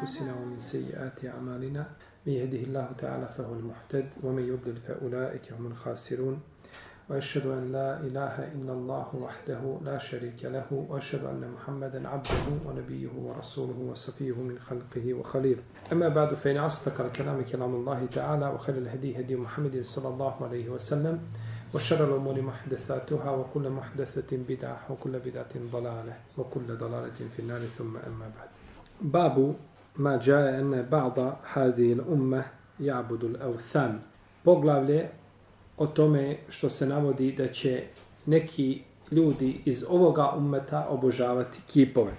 أنفسنا ومن سيئات أعمالنا من يهده الله تعالى فهو المحتد ومن يضلل فأولئك هم الخاسرون. وأشهد أن لا إله إلا الله وحده لا شريك له وأشهد أن محمدا عبده ونبيه ورسوله وصفيه من خلقه وخليل أما بعد فإن أصدق الكلام كلام الله تعالى وخير الهدي هدي محمد صلى الله عليه وسلم وشر الأمور محدثاتها وكل محدثة بدعة وكل بدعة ضلالة وكل ضلالة في النار ثم أما بعد. باب ma jae ene ba'da hadil umme ja'budu evthan. Poglavlje o tome što se navodi da će neki ljudi iz ovoga ummeta obožavati kipove.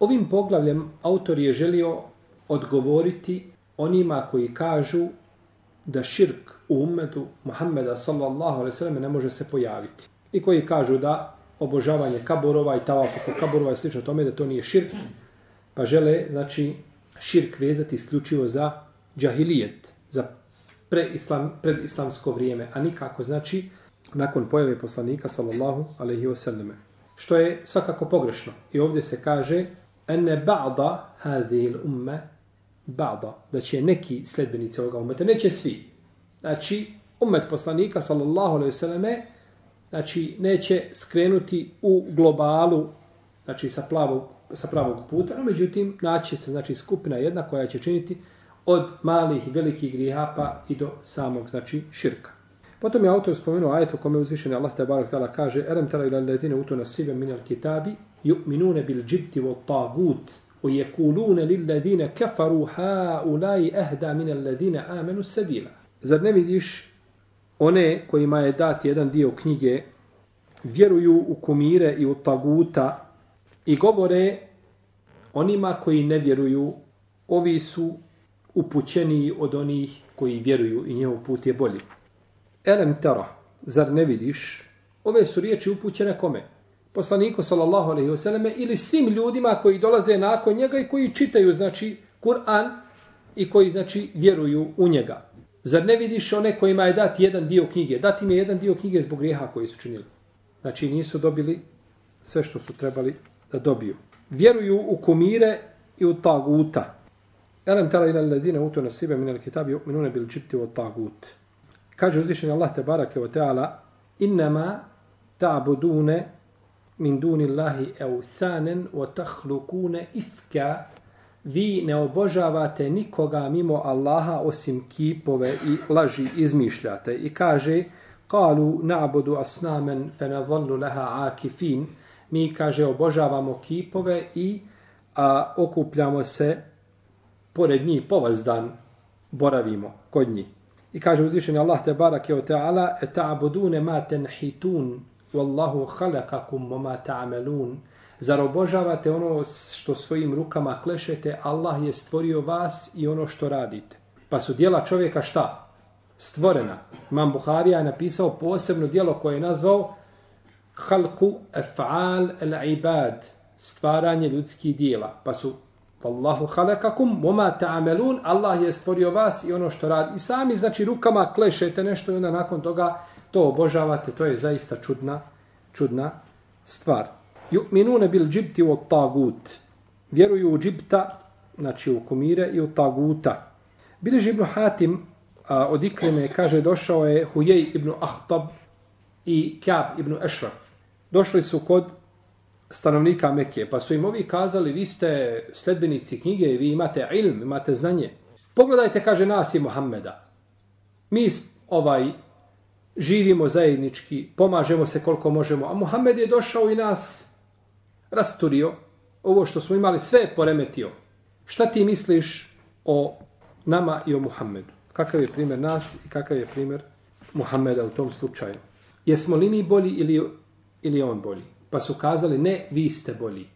Ovim poglavljem autor je želio odgovoriti onima koji kažu da širk u ummetu Muhammeda sallallahu alaihi sallam ne može se pojaviti. I koji kažu da obožavanje kaborova i tavafa kaborova i slično tome da to nije širk, pa žele, znači, širk vezati isključivo za džahilijet, za preislam, predislamsko vrijeme, a nikako, znači, nakon pojave poslanika, sallallahu alaihi wasallam. Što je svakako pogrešno. I ovdje se kaže, ene ba'da hadhil umme, ba'da, da će neki sledbenici ovoga umeta, neće svi. Znači, umet poslanika, sallallahu alaihi wasallam, znači, neće skrenuti u globalu, znači, sa, plavog, sa pravog puta, no međutim, naći se, znači, skupina jedna koja će činiti od malih i velikih grijeha pa i do samog, znači, širka. Potom je autor spomenuo ajet u kome uzvišeni Allah te barek tala kaže Erem tala ila ledine utu nasibe min al kitabi yu'minune bil džibti vo tagut u yekulune lil ledine kafaru ha ulai ehda min al ledine amenu sabila. Zar ne vidiš one kojima je dat jedan dio knjige vjeruju u kumire i u taguta i govore onima koji ne vjeruju ovi su upućeniji od onih koji vjeruju i njihov put je bolji. Elem tara, zar ne vidiš? Ove su riječi upućene kome? Poslaniku sallallahu alaihi wasallam ili svim ljudima koji dolaze nakon njega i koji čitaju znači Kur'an i koji znači vjeruju u njega. Zar ne vidiš one kojima je dati jedan dio knjige? Dati im je jedan dio knjige zbog grijeha koji su činili. Znači nisu dobili sve što su trebali da dobiju. Vjeruju u kumire i u taguta. Elem tara ila ledine utu nasibe minel kitabi u'minune bil jibti u tagut. Kaže uzvišenje Allah te barake wa ta'ala innama ta'budune min dunillahi awthanan euthanen wa tahlukune ifka vi ne obožavate nikoga mimo Allaha osim kipove i laži izmišljate. I kaže kalu na'budu asnamen fe nadhallu laha akifin mi kaže obožavamo kipove i a, okupljamo se pored njih povazdan boravimo kod njih. I kaže uzvišeni Allah te barak je o ta'ala ta'budune ma tenhitun wallahu khalaqakum wa ma ta'malun Zar obožavate ono što svojim rukama klešete, Allah je stvorio vas i ono što radite. Pa su dijela čovjeka šta? Stvorena. Imam Buharija je napisao posebno dijelo koje je nazvao Halku af'al al-ibad, stvaranje ljudskih dijela. Pa su Wallahu khalaqakum wama ta'malun. Allah je stvorio vas i ono što radi. I sami znači rukama klešete nešto i onda nakon toga to obožavate. To je zaista čudna čudna stvar. Yu'minuna bil džibti wa tagut. Vjeruju u džibta, znači u kumire i u taguta. Bileži ibn Hatim a, od Ikreme kaže došao je Hujej ibn Ahtab i Kjab ibn Ešraf. Došli su kod stanovnika Mekije, pa su im ovi kazali, vi ste sledbenici knjige, i vi imate ilm, imate znanje. Pogledajte, kaže nas i Muhammeda. Mi ovaj živimo zajednički, pomažemo se koliko možemo, a Muhammed je došao i nas rasturio, ovo što smo imali sve poremetio. Šta ti misliš o nama i o Muhammedu? Kakav je primjer nas i kakav je primjer Muhammeda u tom slučaju? Jesmo li mi bolji ili, ili on bolji? Pa su kazali, ne, vi ste bolji.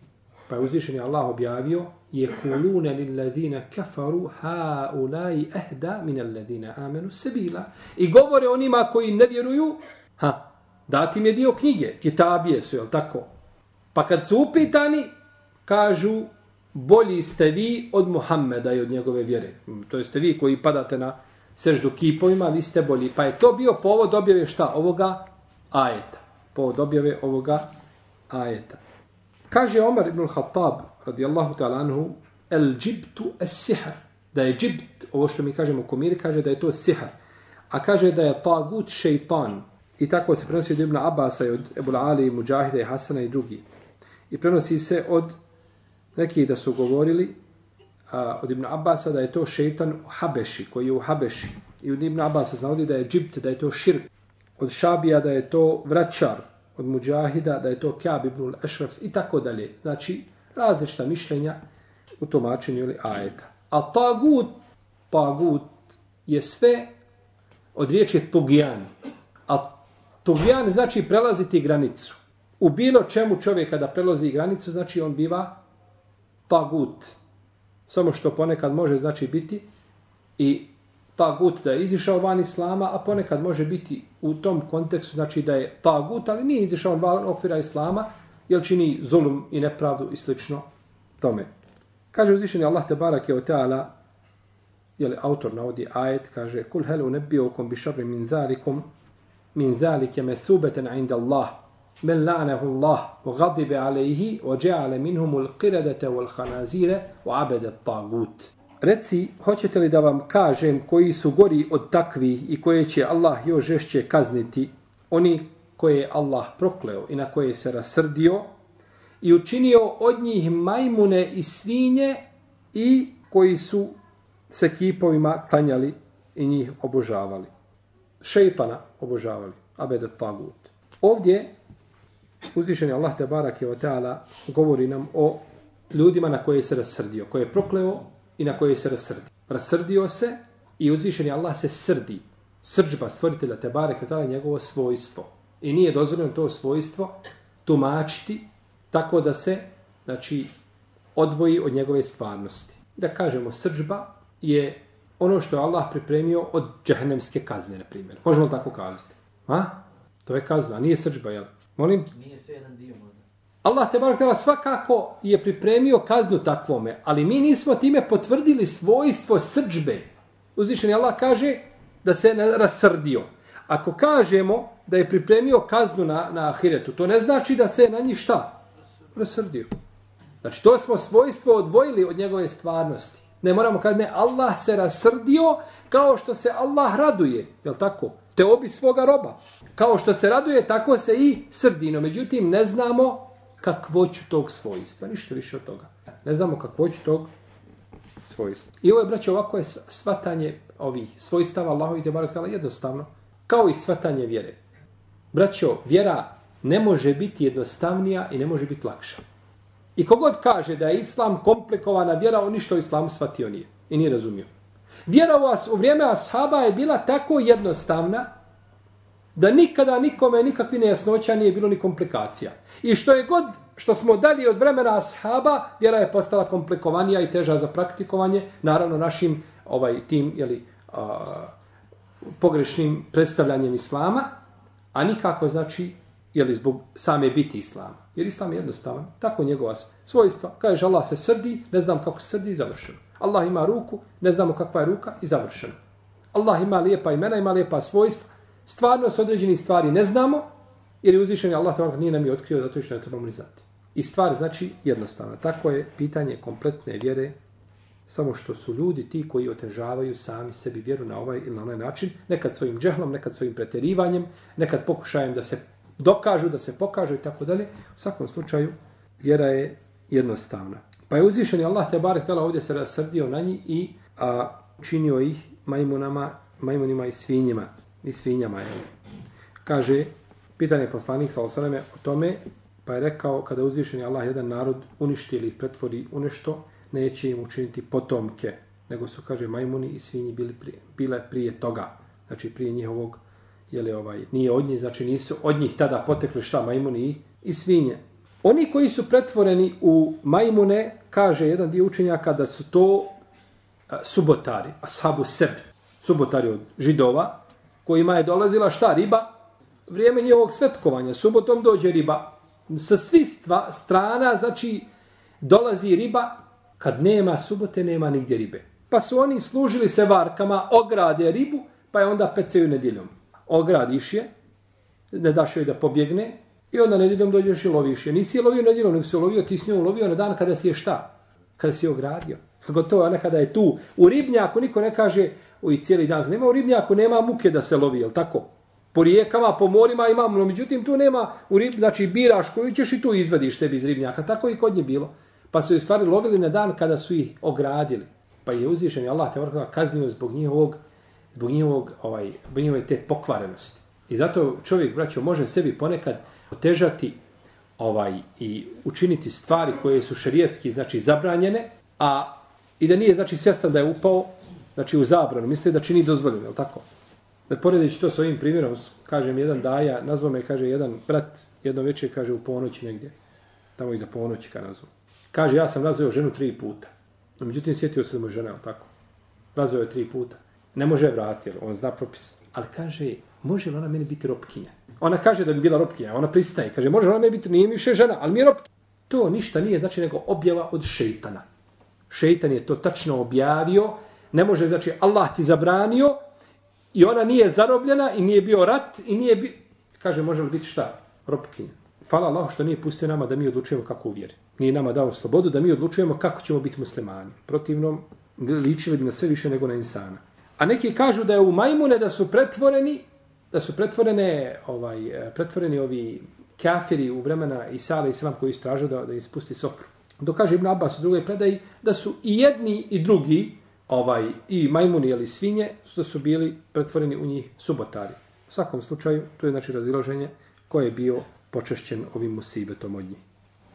Pa je uzvišen Allah objavio, je kulune li ladina kafaru ha ulai ehda min ladina amenu sebila. I govore onima koji ne vjeruju, ha, dati mi je dio knjige, kitabije su, jel tako? Pa kad su upitani, kažu, bolji ste vi od Muhammeda i od njegove vjere. To jeste vi koji padate na seždu kipovima, vi ste bolji. Pa je to bio povod objave šta? Ovoga ajeta. Povod objave ovoga ajeta. Kaže Omar ibn Khattab, radijallahu ta'ala anhu, el džibtu es sihar. Da je džibt, ovo što mi kažemo komir, kaže da je to sihar. A kaže da je tagut šeitan. I tako se prenosi od Ibn Abasa i od Ebul Ali, Mujahide i Hasana i drugi. I prenosi se od nekih da su govorili a, od Ibn Abasa da je to šeitan u Habeši, koji je u Habeši. I od Ibn Abasa znali da je džibt, da je to širk. Od Šabija da je to vraćar. Od Mujahida da je to Kjab ibn Ešraf i tako dalje. Znači, različita mišljenja u tumačenju ili ajeta. A tagut, tagut je sve od riječi tugijan. A tugijan znači prelaziti granicu. U bilo čemu čovjek kada prelazi granicu, znači on biva tagut. Samo što ponekad može znači biti i tagut da je izišao van islama, a ponekad može biti u tom kontekstu znači da je tagut, ali nije izišao van okvira islama, jer čini zulum i nepravdu i slično tome. Kaže uzvišeni Allah te barak je ta'ala, teala, jeli autor navodi ajet, kaže Kul helu nebiokom bi šarri min zalikum, min zalike me subeten inda Allah, men la'nehu Allah, u gadibe alejhi, wa džeale minhumul qiradete wal hanazire, u abede tagut. Reci, hoćete li da vam kažem koji su gori od takvih i koje će Allah još žešće kazniti, oni koje je Allah prokleo i na koje se rasrdio, i učinio od njih majmune i svinje i koji su se kipovima klanjali i njih obožavali. Šeitana obožavali. Abed tagut. Ovdje uzvišeni Allah te barak je o teala govori nam o ljudima na koje se rasrdio, koje je prokleo i na koje se rasrdi. Rasrdio se i uzvišeni Allah se srdi. Srđba stvoritelja te barak je njegovo svojstvo. I nije dozvoljeno to svojstvo tumačiti tako da se znači odvoji od njegove stvarnosti. Da kažemo srđba je ono što je Allah pripremio od džehennemske kazne, na primjer. Možemo li tako kazati? A? To je kazna, nije srđba, jel? Molim? Nije sve jedan dio možda. Allah te barak tala svakako je pripremio kaznu takvome, ali mi nismo time potvrdili svojstvo srđbe. Uzvišeni Allah kaže da se ne rasrdio. Ako kažemo da je pripremio kaznu na, na ahiretu, to ne znači da se na njih šta? rasrdio. Znači, to smo svojstvo odvojili od njegove stvarnosti. Ne moramo kad ne, Allah se rasrdio kao što se Allah raduje. Jel tako? Te obi svoga roba. Kao što se raduje, tako se i srdino. Međutim, ne znamo kakvoću tog svojstva. Ništa više od toga. Ne znamo kakvoću tog svojstva. I ovo je, braće, ovako je svatanje ovih svojstava Allahovi te barak jednostavno. Kao i svatanje vjere. Braćo, vjera ne može biti jednostavnija i ne može biti lakša. I kogod kaže da je islam komplikovana vjera, on ništa o islamu shvatio nije i nije razumio. Vjera u, as, u vrijeme ashaba je bila tako jednostavna da nikada nikome nikakvi nejasnoća nije bilo ni komplikacija. I što je god što smo dali od vremena ashaba, vjera je postala komplikovanija i teža za praktikovanje, naravno našim ovaj tim jeli, a, pogrešnim predstavljanjem islama, a nikako znači je li zbog same biti islama. Jer islam je jednostavan, tako njegova svojstva. Kaže Allah se srdi, ne znam kako se srdi i završeno. Allah ima ruku, ne znamo kakva je ruka i završeno. Allah ima lijepa imena, ima lijepa svojstva. Stvarnost određenih stvari ne znamo, jer je uzvišen Allah tebara nije nam je otkrio zato što ne trebamo ni znati. I stvar znači jednostavna. Tako je pitanje kompletne vjere, samo što su ljudi ti koji otežavaju sami sebi vjeru na ovaj ili na onaj način, nekad svojim džehlom, nekad svojim preterivanjem, nekad pokušajem da se dokažu, da se pokažu i tako dalje. U svakom slučaju, vjera je jednostavna. Pa je uzvišen Allah te barek tala ovdje se rasrdio na njih i a, činio ih majmunama, majmunima i svinjima. I svinjama, je. Kaže, pitanje poslanik sa osaname o tome, pa je rekao, kada uzvišeni Allah jedan narod uništi ili pretvori u nešto, neće im učiniti potomke, nego su, kaže, majmuni i svinji bili prije, bile prije toga, znači prije njihovog je li ovaj, nije od njih, znači nisu od njih tada potekli šta majmuni i, i svinje. Oni koji su pretvoreni u majmune, kaže jedan dio učenjaka da su to a, subotari, ashabu seb, subotari od židova, kojima je dolazila šta, riba, vrijeme njihovog svetkovanja, subotom dođe riba, sa svi stva, strana, znači dolazi riba, kad nema subote, nema nigdje ribe. Pa su oni služili se varkama, ograde ribu, pa je onda peceju nedjeljom ogradiš je, ne daš joj da pobjegne, i onda nedjeljom dođeš i loviš je. Nisi je lovio nedjeljom, nego si je lovio, ti s njom lovio na dan kada si je šta? Kada si je ogradio. Gotovo nekada je tu. U ribnjaku niko ne kaže, oj, cijeli dan, nema u ribnjaku, nema muke da se lovi, jel tako? Po rijekama, po morima imamo, no međutim tu nema, u rib, znači biraš koju ćeš i tu izvadiš sebi iz ribnjaka. Tako i kod nje bilo. Pa su je stvari lovili na dan kada su ih ogradili. Pa je uzvišen Allah te vrkava kaznio zbog njihovog, zbog njihovog, ovaj, zbog njihove te pokvarenosti. I zato čovjek, braćo, može sebi ponekad otežati ovaj i učiniti stvari koje su šerijetski znači zabranjene, a i da nije znači svjestan da je upao znači u zabranu, misli da čini dozvoljeno, je tako? Da poredeći to s ovim primjerom, kažem jedan daja, nazvao me, kaže jedan brat, jedno večer, kaže u ponoći negdje, tamo iza ponoći ka nazvao. Kaže, ja sam razveo ženu tri puta. No, međutim, sjetio se da mu je žena, tako? Razveo je tri puta. Ne može je vratiti, on zna propis. Ali kaže, može li ona meni biti ropkinja? Ona kaže da bi bila ropkinja, ona pristaje. Kaže, može li ona meni biti, nije mi više žena, ali mi je ropkinja. To ništa nije, znači, nego objava od šeitana. Šeitan je to tačno objavio. Ne može, znači, Allah ti zabranio i ona nije zarobljena i nije bio rat i nije bi... Kaže, može li biti šta? Ropkinja. Hvala Allah što nije pustio nama da mi odlučujemo kako uvjeri. Nije nama dao slobodu da mi odlučujemo kako ćemo biti muslimani. Protivno, ličili bi na sve više nego na insana. A neki kažu da je u majmune da su pretvoreni da su pretvorene ovaj pretvoreni ovi kafiri u vremena Isa i Islam koji istražu da da ispusti sofru. Dok kaže Ibn Abbas u drugoj predaji da su i jedni i drugi ovaj i majmuni ili svinje su da su bili pretvoreni u njih subotari. U svakom slučaju to je znači razilaženje koje je bio počešćen ovim musibetom od njih.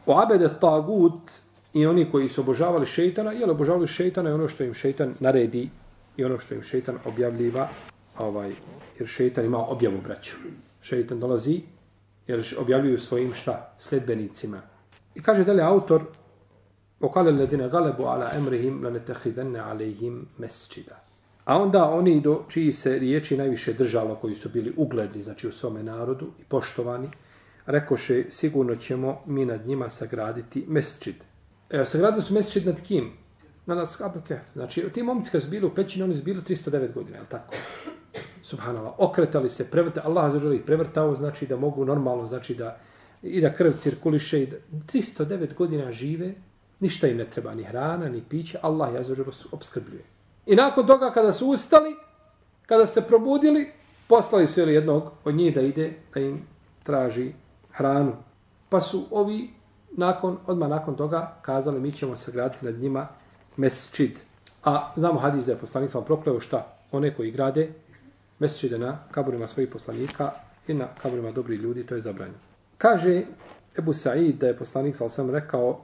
O abede tagut i oni koji su obožavali šeitana, jel obožavali šeitana i ono što im šeitan naredi i ono što im šeitan objavljiva, ovaj, jer šeitan ima objavu braću. Šeitan dolazi jer objavljuju svojim šta? Sledbenicima. I kaže dalje autor وقال الذين غلبوا على امرهم لنتخذن عليهم مسجدا. A onda oni do čiji se riječi najviše držalo, koji su bili ugledni, znači u svome narodu i poštovani, rekoše sigurno ćemo mi nad njima sagraditi mesčid. E, sagradili su mesčid nad kim? Na nas Kef. Znači, ti momci kad su bili u pećini, oni su bili 309 godina, je li tako? Subhanallah. Okretali se, prevrta, Allah za ih prevrtao, znači da mogu normalno, znači da i da krv cirkuliše. I da, 309 godina žive, ništa im ne treba, ni hrana, ni piće, Allah je za obskrbljuje. I nakon toga kada su ustali, kada su se probudili, poslali su jednog od njih da ide, da im traži hranu. Pa su ovi nakon, odmah nakon toga kazali mi ćemo se graditi nad njima mesčid. A znamo hadis da je poslanik sam prokleo šta? One koji grade mesčide na kaburima svojih poslanika i na kaburima dobrih ljudi, to je zabranjeno. Kaže Ebu Sa'id da je poslanik sam rekao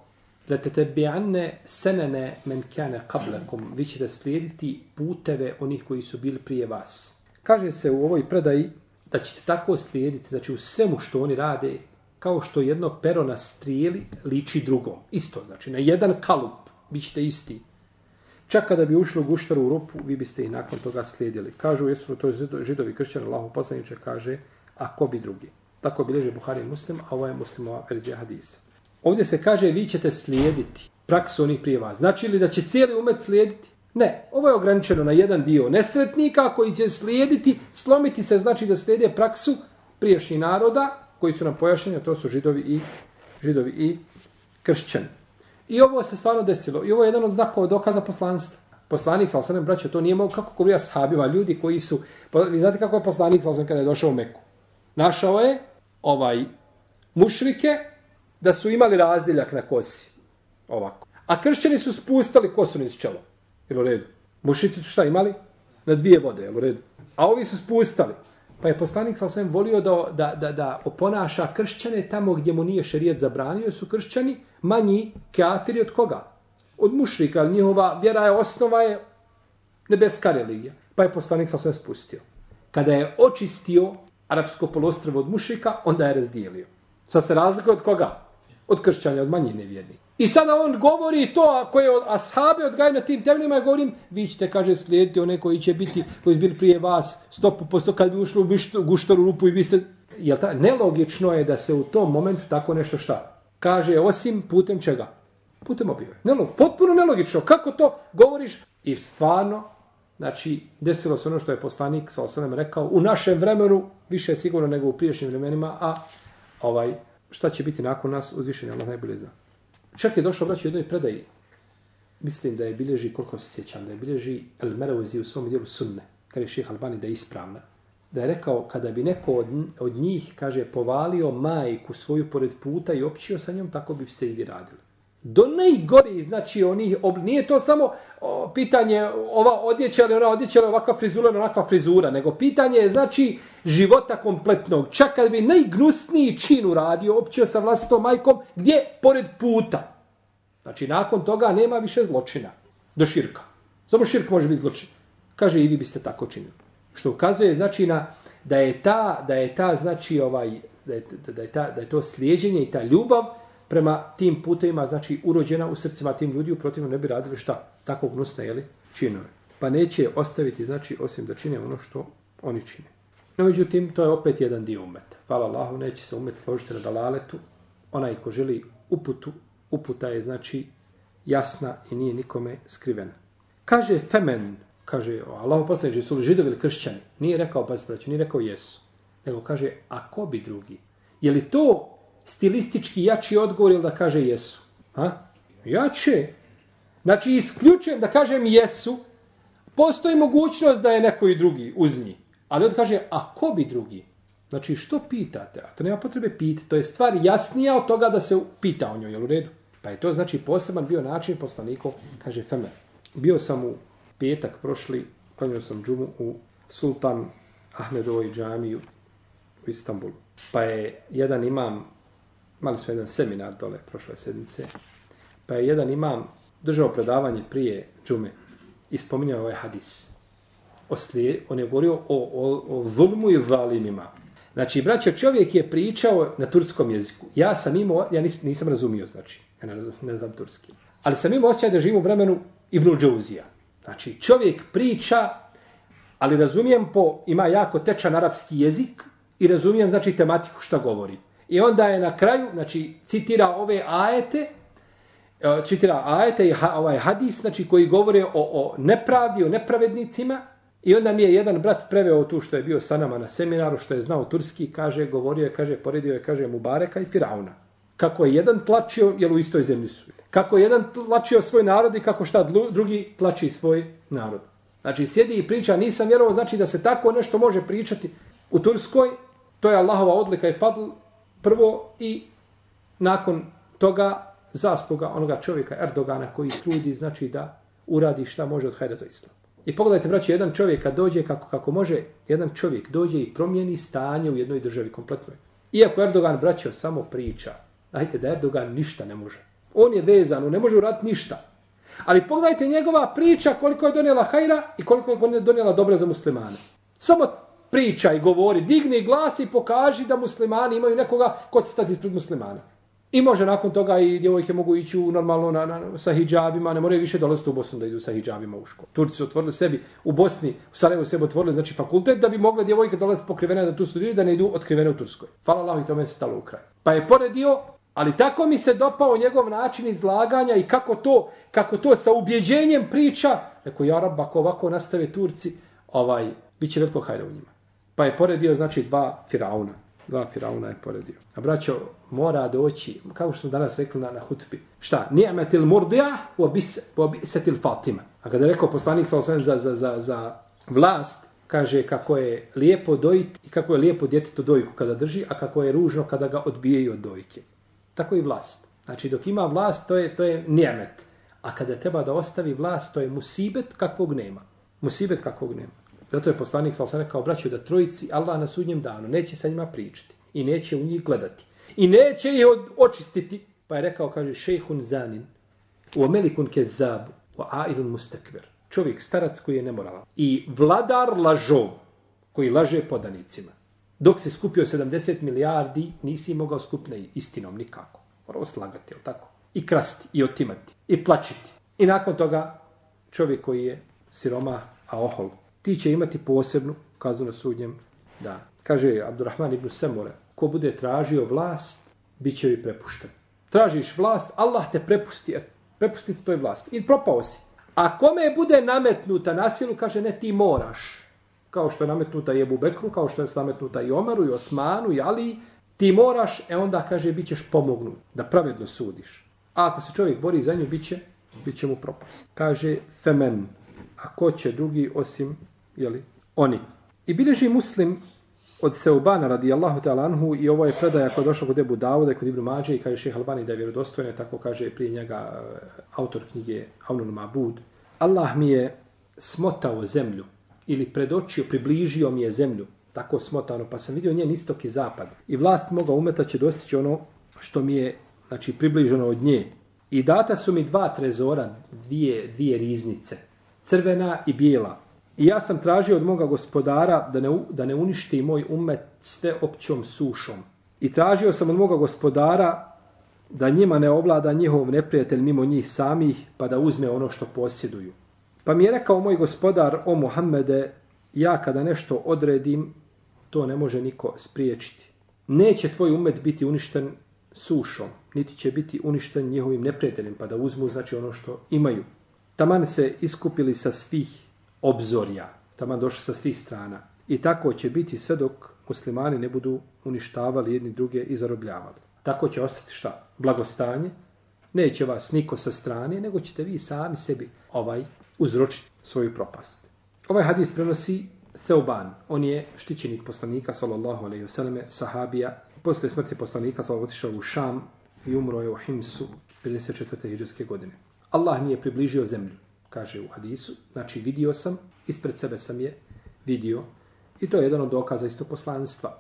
da te tebianne senene men kjane kablekom, vi ćete slijediti puteve onih koji su bili prije vas. Kaže se u ovoj predaji da ćete tako slijediti, znači u svemu što oni rade, kao što jedno pero na strijeli liči drugo. Isto, znači na jedan kalup bit ćete isti. Čak kada bi ušli u guštaru u rupu, vi biste i nakon toga slijedili. Kažu, jesu to je židovi kršćani, Allahu poslaniče kaže, a ko bi drugi? Tako bileže Buhari muslim, a ovo je muslimova verzija hadisa. Ovdje se kaže, vi ćete slijediti praksu onih prije vas. Znači li da će cijeli umet slijediti? Ne, ovo je ograničeno na jedan dio nesretnika koji će slijediti, slomiti se znači da slijede praksu priješnjih naroda koji su nam pojašnjeni, to su židovi i, židovi i kršćani. I ovo se stvarno desilo. I ovo je jedan od znakova dokaza poslanstva. Poslanik, sal sam braćo, to nije mogu kako govija sahabima, ljudi koji su... Vi znate kako je poslanik, sal sam kada je došao u Meku? Našao je ovaj mušrike da su imali razdjeljak na kosi. Ovako. A kršćani su spustali kosu niz čelo. Jel u redu? Mušici su šta imali? Na dvije vode, jel u redu? A ovi su spustali. Pa je poslanik sa osvijem volio da, da, da, da oponaša kršćane tamo gdje mu nije šerijet zabranio, su kršćani manji kafiri od koga? Od mušrika, ali njihova vjera je osnova je nebeska religija. Pa je poslanik sa osvijem spustio. Kada je očistio arapsko polostrvo od mušrika, onda je razdijelio. Sad se razlikuje od koga? Od kršćanja, od manjine nevjernika. I sada on govori to koje od ashabe odgajaju na tim temeljima, ja govorim, vi ćete, kaže, slijediti one koji će biti, koji bili prije vas, stopu posto kad bi ušli u guštoru rupu i vi ste... Jel ta, nelogično je da se u tom momentu tako nešto šta? Kaže, osim putem čega? Putem objave. Nelog, potpuno nelogično. Kako to govoriš? I stvarno, znači, desilo se ono što je poslanik sa osanem rekao, u našem vremenu, više je sigurno nego u priješnjim vremenima, a ovaj, šta će biti nakon nas, uzvišenje Allah najbolje zna. Čak je došlo, braći, u jednoj predaji mislim da je bilježi, koliko se sjećam, da je bilježi El Merovizi u svom dijelu sunne, kada je ših Albani da je ispravna, da je rekao kada bi neko od, od njih, kaže, povalio majku svoju pored puta i općio sa njom, tako bi se i vi radili. Do najgori, znači, oni, ob, nije to samo o, pitanje ova odjeća ili ona odjeća ili ovakva frizura ili onakva frizura, nego pitanje je, znači, života kompletnog. Čak kad bi najgnusniji čin uradio, općio sa vlastitom majkom, gdje? Pored puta. Znači, nakon toga nema više zločina. Do širka. Samo širk može biti zločin. Kaže, i vi biste tako činili. Što ukazuje, znači, na, da je ta, da je ta, znači, ovaj, da je, da je, ta, da je to slijedjenje i ta ljubav, prema tim putevima, znači urođena u srcima tim ljudi, uprotivno ne bi radili šta? Tako gnusne, jeli? Činove. Pa neće ostaviti, znači, osim da čine ono što oni čine. No, međutim, to je opet jedan dio umeta. Hvala Allahu, neće se umet složiti na dalaletu. Onaj ko želi uputu, uputa je, znači, jasna i nije nikome skrivena. Kaže Femen, kaže, Allahu poslaniče, su li židovi ili kršćani? Nije rekao, pa nije rekao jesu. Nego kaže, a ko bi drugi? Je li to stilistički jači odgovor ili da kaže jesu? Ha? Jače. Znači, isključujem da kažem jesu, postoji mogućnost da je neko i drugi uz njih. Ali on kaže, a ko bi drugi? Znači, što pitate? A to nema potrebe pitati. To je stvar jasnija od toga da se pita o njoj, jel u redu? Pa je to, znači, poseban bio način poslanikov, kaže Femer. Bio sam u petak prošli, klanio sam džumu u Sultan Ahmedovoj džamiju u Istanbulu. Pa je jedan imam imali smo jedan seminar dole prošle sedmice, pa je jedan imam držao predavanje prije džume i spominjao ovaj hadis. Oslije, on je govorio o, o, o zulmu i zalimima. Znači, braćo, čovjek je pričao na turskom jeziku. Ja sam imao, ja nis, nisam razumio, znači, ja ne, razum, ne znam turski. Ali sam imao osjećaj da živim u vremenu Ibn Džauzija. Znači, čovjek priča, ali razumijem po, ima jako tečan arapski jezik i razumijem, znači, tematiku što govori. I onda je na kraju, znači, citira ove ajete, e, citira ajete i ha, ovaj hadis, znači, koji govore o, o nepravdi, o nepravednicima. I onda mi je jedan brat preveo tu što je bio sa nama na seminaru, što je znao turski, kaže, govorio je, kaže, poredio je, kaže, Mubareka i Firauna. Kako je jedan tlačio, jer u istoj zemlji su. Kako je jedan tlačio svoj narod i kako šta drugi tlači svoj narod. Znači, sjedi i priča, nisam vjerovao, znači da se tako nešto može pričati u Turskoj, to je Allahova odlika i fadl, prvo i nakon toga zasluga onoga čovjeka Erdogana koji trudi znači da uradi šta može od hajda za islam. I pogledajte, braći, jedan čovjek kad dođe, kako, kako može, jedan čovjek dođe i promijeni stanje u jednoj državi kompletnoj. Iako Erdogan, braćo, samo priča, dajte da Erdogan ništa ne može. On je vezan, on ne može uraditi ništa. Ali pogledajte njegova priča koliko je donijela hajra i koliko je donijela dobra za muslimane. Samo priča i govori, digni glas i pokaži da muslimani imaju nekoga ko će stati ispred muslimana. I može nakon toga i djevojke mogu ići u normalno na, na, sa hijabima, ne moraju više dolaziti u Bosnu da idu sa hijabima u školu. Turci su otvorili sebi u Bosni, u Sarajevo sebi otvorili znači fakultet da bi mogle djevojke dolaziti pokrivene da tu studiraju da ne idu otkrivene u Turskoj. Hvala Allah i tome se stalo u kraj. Pa je poredio, ali tako mi se dopao njegov način izlaganja i kako to, kako to sa ubjeđenjem priča, rekao, ja rab, ako ovako nastave Turci, ovaj, bit će veliko hajda u njima. Pa je poredio, znači, dva firauna. Dva firauna je poredio. A braćo, mora doći, kao što smo danas rekli na, na hutbi, šta? Ni'metil murdija u obisetil fatima. A kada je rekao poslanik sa osvijem za, za, za, za vlast, kaže kako je lijepo dojiti i kako je lijepo djetetu dojku kada drži, a kako je ružno kada ga odbijaju od dojke. Tako i vlast. Znači, dok ima vlast, to je, to je nijemet. A kada treba da ostavi vlast, to je musibet kakvog nema. Musibet kakvog nema. Zato je poslanik sa sam rekao, braćo, da trojici Allah na sudnjem danu neće sa njima pričati i neće u njih gledati i neće ih očistiti. Pa je rekao, kaže, šejhun zanin, u amelikun kezab, u ailun mustakver. Čovjek, starac koji je nemoralan. I vladar lažov, koji laže podanicima. Dok se skupio 70 milijardi, nisi mogao skupiti istinom nikako. Morao slagati, jel tako? I krasti, i otimati, i tlačiti. I nakon toga čovjek koji je siroma, a ohol, ti će imati posebnu kaznu na sudnjem da Kaže Abdurrahman ibn Semure, ko bude tražio vlast, bit će joj prepušten. Tražiš vlast, Allah te prepusti, prepusti toj vlasti. I propao si. A kome bude nametnuta na silu, kaže, ne, ti moraš. Kao što je nametnuta Jebu Bekru, kao što je nametnuta i Omeru, i Osmanu, i Ali, ti moraš, e onda, kaže, bit ćeš pomognut, da pravedno sudiš. A ako se čovjek bori za nju, bit će bit će mu propast. Kaže, femen, a ko će drugi osim, jeli, oni. I bileži muslim od Seubana radijallahu ta'ala anhu i ovo je predaja koja je došla kod Ebu Davuda i kod Ibnu Mađe i kaže šeha Albani da je vjerodostojna, tako kaže prije njega eh, autor knjige Avnun Mabud. Allah mi je smotao zemlju ili predočio, približio mi je zemlju, tako smotano, pa sam vidio njen istok i zapad. I vlast moga umeta će dostići ono što mi je znači, približeno od nje. I data su mi dva trezora, dvije, dvije riznice, crvena i bijela. I ja sam tražio od moga gospodara da ne, da ne uništi moj umet sve općom sušom. I tražio sam od moga gospodara da njima ne ovlada njihov neprijatelj mimo njih samih, pa da uzme ono što posjeduju. Pa mi je rekao moj gospodar, o Muhammede, ja kada nešto odredim, to ne može niko spriječiti. Neće tvoj umet biti uništen sušom, niti će biti uništen njihovim neprijateljem, pa da uzmu znači ono što imaju. Taman se iskupili sa svih obzorja, Tamo došli sa svih strana. I tako će biti sve dok muslimani ne budu uništavali jedni druge i zarobljavali. Tako će ostati šta? Blagostanje. Neće vas niko sa strane, nego ćete vi sami sebi ovaj uzročiti svoju propast. Ovaj hadis prenosi Theuban. On je štićenik poslanika, sallallahu alaihi vseleme, sahabija. Posle smrti poslanika, sallallahu otišao u Šam i umro je u Himsu 54. hijđarske godine. Allah mi je približio zemlju, kaže u hadisu. Znači, vidio sam, ispred sebe sam je vidio. I to je jedan od dokaza isto poslanstva.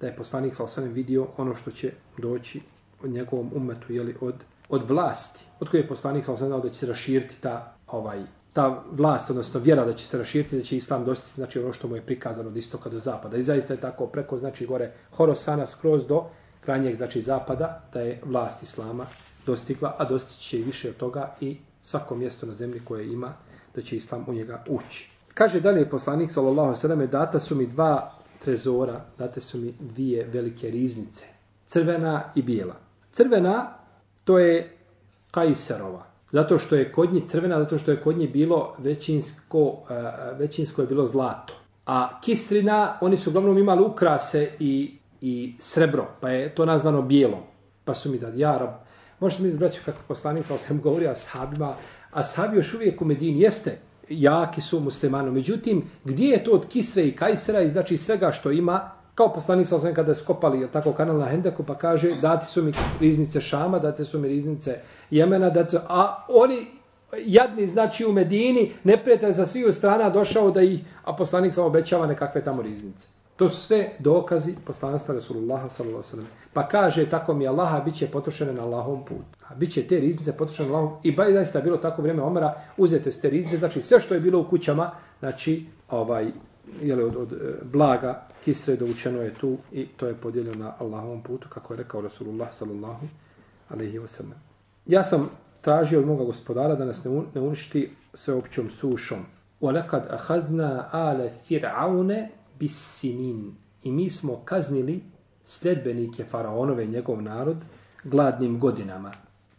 Da je poslanik, sa alaihi vidio ono što će doći od njegovom umetu, jeli, od, od vlasti. Od koje je poslanik, sallallahu alaihi da će se raširiti ta ovaj ta vlast, odnosno vjera da će se raširiti, da će islam dostići, znači ono što mu je prikazano od istoka do zapada. I zaista je tako preko, znači gore Horosana skroz do krajnjeg, znači zapada, da je vlast islama dostigla, a dostići će i više od toga i svako mjesto na zemlji koje ima, da će islam u njega ući. Kaže dalje poslanik, sallallahu sallam, data su mi dva trezora, date su mi dvije velike riznice, crvena i bijela. Crvena, to je Kajserova, zato što je kod nje crvena, zato što je kod nje bilo većinsko, eh, većinsko je bilo zlato. A kistrina, oni su uglavnom imali ukrase i, i srebro, pa je to nazvano bijelom. Pa su mi da, ja, rab, možete mi izbraći kako poslanik, ali sam govorio ashabima, ashabi još uvijek u Medini jeste, jaki su muslimano. Međutim, gdje je to od kisre i kajsera i znači svega što ima, Kao poslanik sa osvijem kada je skopali jel tako, kanal na Hendeku, pa kaže dati su mi riznice Šama, dati su mi riznice Jemena, dati su, a oni jadni znači u Medini, neprijatelj za sviju strana došao da ih, a poslanik sam obećava nekakve tamo riznice. To su sve dokazi poslanstva Rasulullaha sallallahu Pa kaže tako mi Allaha bit će potrošene na Allahom put. A bit će te riznice potrošene na Allahom. I ba zaista bilo tako vrijeme Omara, uzete ste riznice, znači sve što je bilo u kućama, znači ovaj, jeli, od, od, od blaga, kisre dovučeno je tu i to je podijeljeno na Allahovom putu, kako je rekao Rasulullah sallallahu alaihi wa sallam. Ja sam tražio od moga gospodara da nas ne uništi sve općom sušom. وَلَكَدْ أَخَذْنَا آلَ فِرْعَوْنَ bisinin. I mi smo kaznili sljedbenike faraonove i njegov narod gladnim godinama.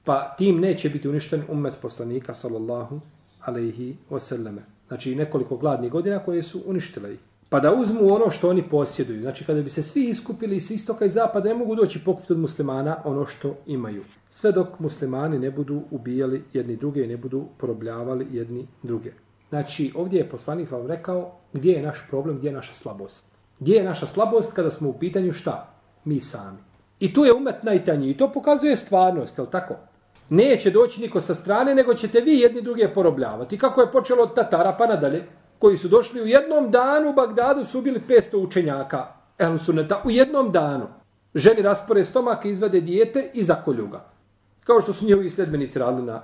Pa tim neće biti uništen umet poslanika, sallallahu alaihi wasallam. Znači nekoliko gladnih godina koje su uništile ih. Pa da uzmu ono što oni posjeduju. Znači kada bi se svi iskupili iz istoka i zapada, ne mogu doći pokupiti od muslimana ono što imaju. Sve dok muslimani ne budu ubijali jedni druge i ne budu porobljavali jedni druge. Znači, ovdje je poslanik vam rekao gdje je naš problem, gdje je naša slabost. Gdje je naša slabost kada smo u pitanju šta? Mi sami. I tu je umet najtanji. I to pokazuje stvarnost, je tako? Neće doći niko sa strane, nego ćete vi jedni druge porobljavati. Kako je počelo od Tatara pa nadalje? koji su došli u jednom danu u Bagdadu su ubili 500 učenjaka Ehlu Sunneta u jednom danu. Ženi raspore stomak, izvade dijete i zakolju ga. Kao što su njihovi sledbenici radili na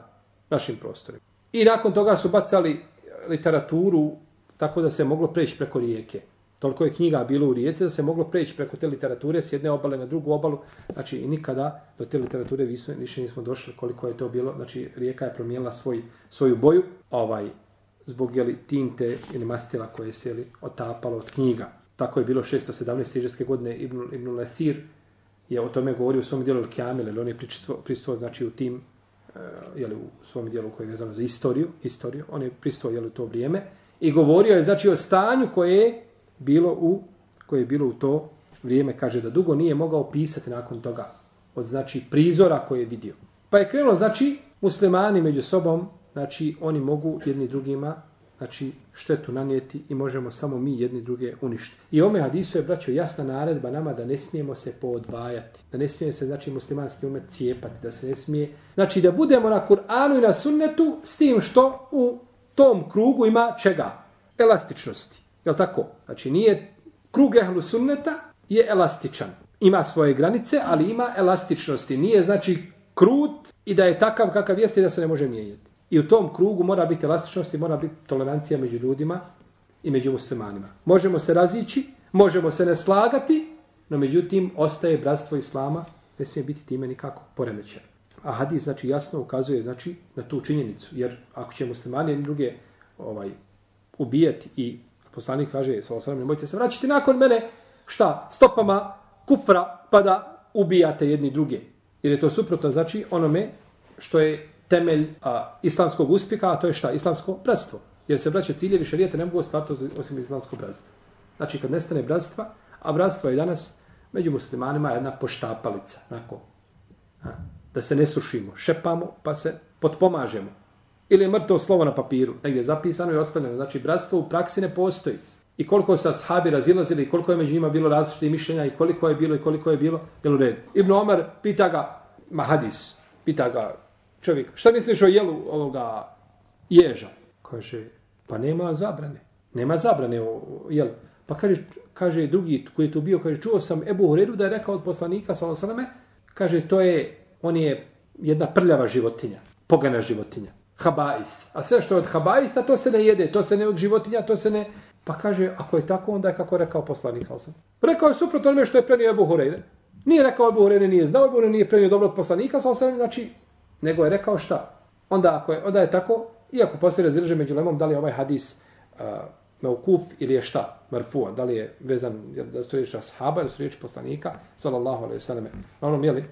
našim prostorima. I nakon toga su bacali literaturu tako da se moglo preći preko rijeke. Toliko je knjiga bilo u rijece da se moglo preći preko te literature s jedne obale na drugu obalu. Znači i nikada do te literature više nismo došli koliko je to bilo. Znači rijeka je promijenila svoj, svoju boju. Ovaj, zbog jeli, tinte ili mastila koje se jeli, otapalo od knjiga. Tako je bilo 617. iđeske godine Ibn, Ibn Lesir je o tome govorio u svom dijelu Al-Kjamil, on je pristuo znači, u tim, Eh, jeli, u svom dijelu koji je vezano za istoriju, istoriju, on je pristuo jeli, u to vrijeme i govorio je znači o stanju koje je bilo u koje je bilo u to vrijeme, kaže da dugo nije mogao pisati nakon toga od znači prizora koje je vidio. Pa je krenulo znači muslimani među sobom, znači oni mogu jedni drugima znači štetu nanijeti i možemo samo mi jedni druge uništiti. I ome hadisu je, braćo, jasna naredba nama da ne smijemo se poodvajati. Da ne smije se, znači, muslimanski umet cijepati. Da se ne smije... Znači, da budemo na Kur'anu i na sunnetu s tim što u tom krugu ima čega? Elastičnosti. Jel tako? Znači, nije krug ehlu sunneta je elastičan. Ima svoje granice, ali ima elastičnosti. Nije, znači, krut i da je takav kakav jeste da se ne može mijenjati. I u tom krugu mora biti elastičnost i mora biti tolerancija među ljudima i među muslimanima. Možemo se razići, možemo se ne slagati, no međutim ostaje bratstvo islama, ne smije biti time nikako poremećeno. A hadis znači jasno ukazuje znači na tu činjenicu, jer ako će muslimani i druge ovaj ubijati i poslanik kaže sa osram nemojte se vraćati nakon mene šta stopama kufra pa da ubijate jedni druge. Jer je to suprotno znači onome što je temelj a, islamskog uspjeha, a to je šta? Islamsko bratstvo. Jer se braće ciljevi šarijete ne mogu ostvariti osim islamskog bratstva. Znači kad nestane bratstva, a bratstvo je danas među muslimanima jedna poštapalica. Nako, a, da se ne sušimo, šepamo pa se potpomažemo. Ili je mrtvo slovo na papiru, negdje zapisano i ostavljeno. Znači bratstvo u praksi ne postoji. I koliko se ashabi razilazili, koliko je među njima bilo različitih mišljenja i koliko je bilo i koliko je bilo, jel u redu. Ibn Omar pita ga, Mahadis, pita ga čovjek, šta misliš o jelu ovoga ježa? Kaže, pa nema zabrane. Nema zabrane o jelu. Pa kaže, kaže drugi koji je tu bio, kaže, čuo sam Ebu Horeru da je rekao od poslanika, sa osaname, kaže, to je, on je jedna prljava životinja, pogana životinja. Habais. A sve što je od habaista, to se ne jede, to se ne od životinja, to se ne... Pa kaže, ako je tako, onda je kako rekao poslanik, sa osaname. Rekao je suprotno onome što je prenio Ebu Huredu. Nije rekao Ebu Huredu, nije znao Ebu Huredu, nije prenio dobro od poslanika, sa osaname, znači nego je rekao šta? Onda, ako je, onda je tako, iako postoji razilže među lemom, da li je ovaj hadis uh, meukuf ili je šta? Marfua, da li je vezan, da su riječi ashaba da su riječi poslanika, sallallahu alaihi sallam. Na onom, jeli,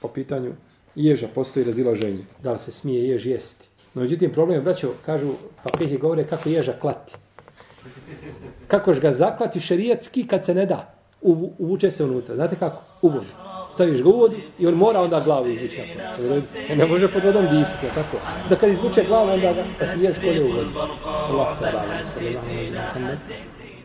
po pitanju ježa postoji razilaženje. Da li se smije jež jesti? No, međutim, problem je, braćo, kažu, fakihi govore kako ježa klati. Kako ga zaklati šerijatski kad se ne da? Uvuče se unutra. Znate kako? U staviš ga u vodu i on mora onda glavu izvući. napolje. ne može pod vodom disati, tako? Da kad izvuče glavu, onda ga, da se ješ kolje u vodu. Allah, ta da, sallallahu alaihi wa sallam.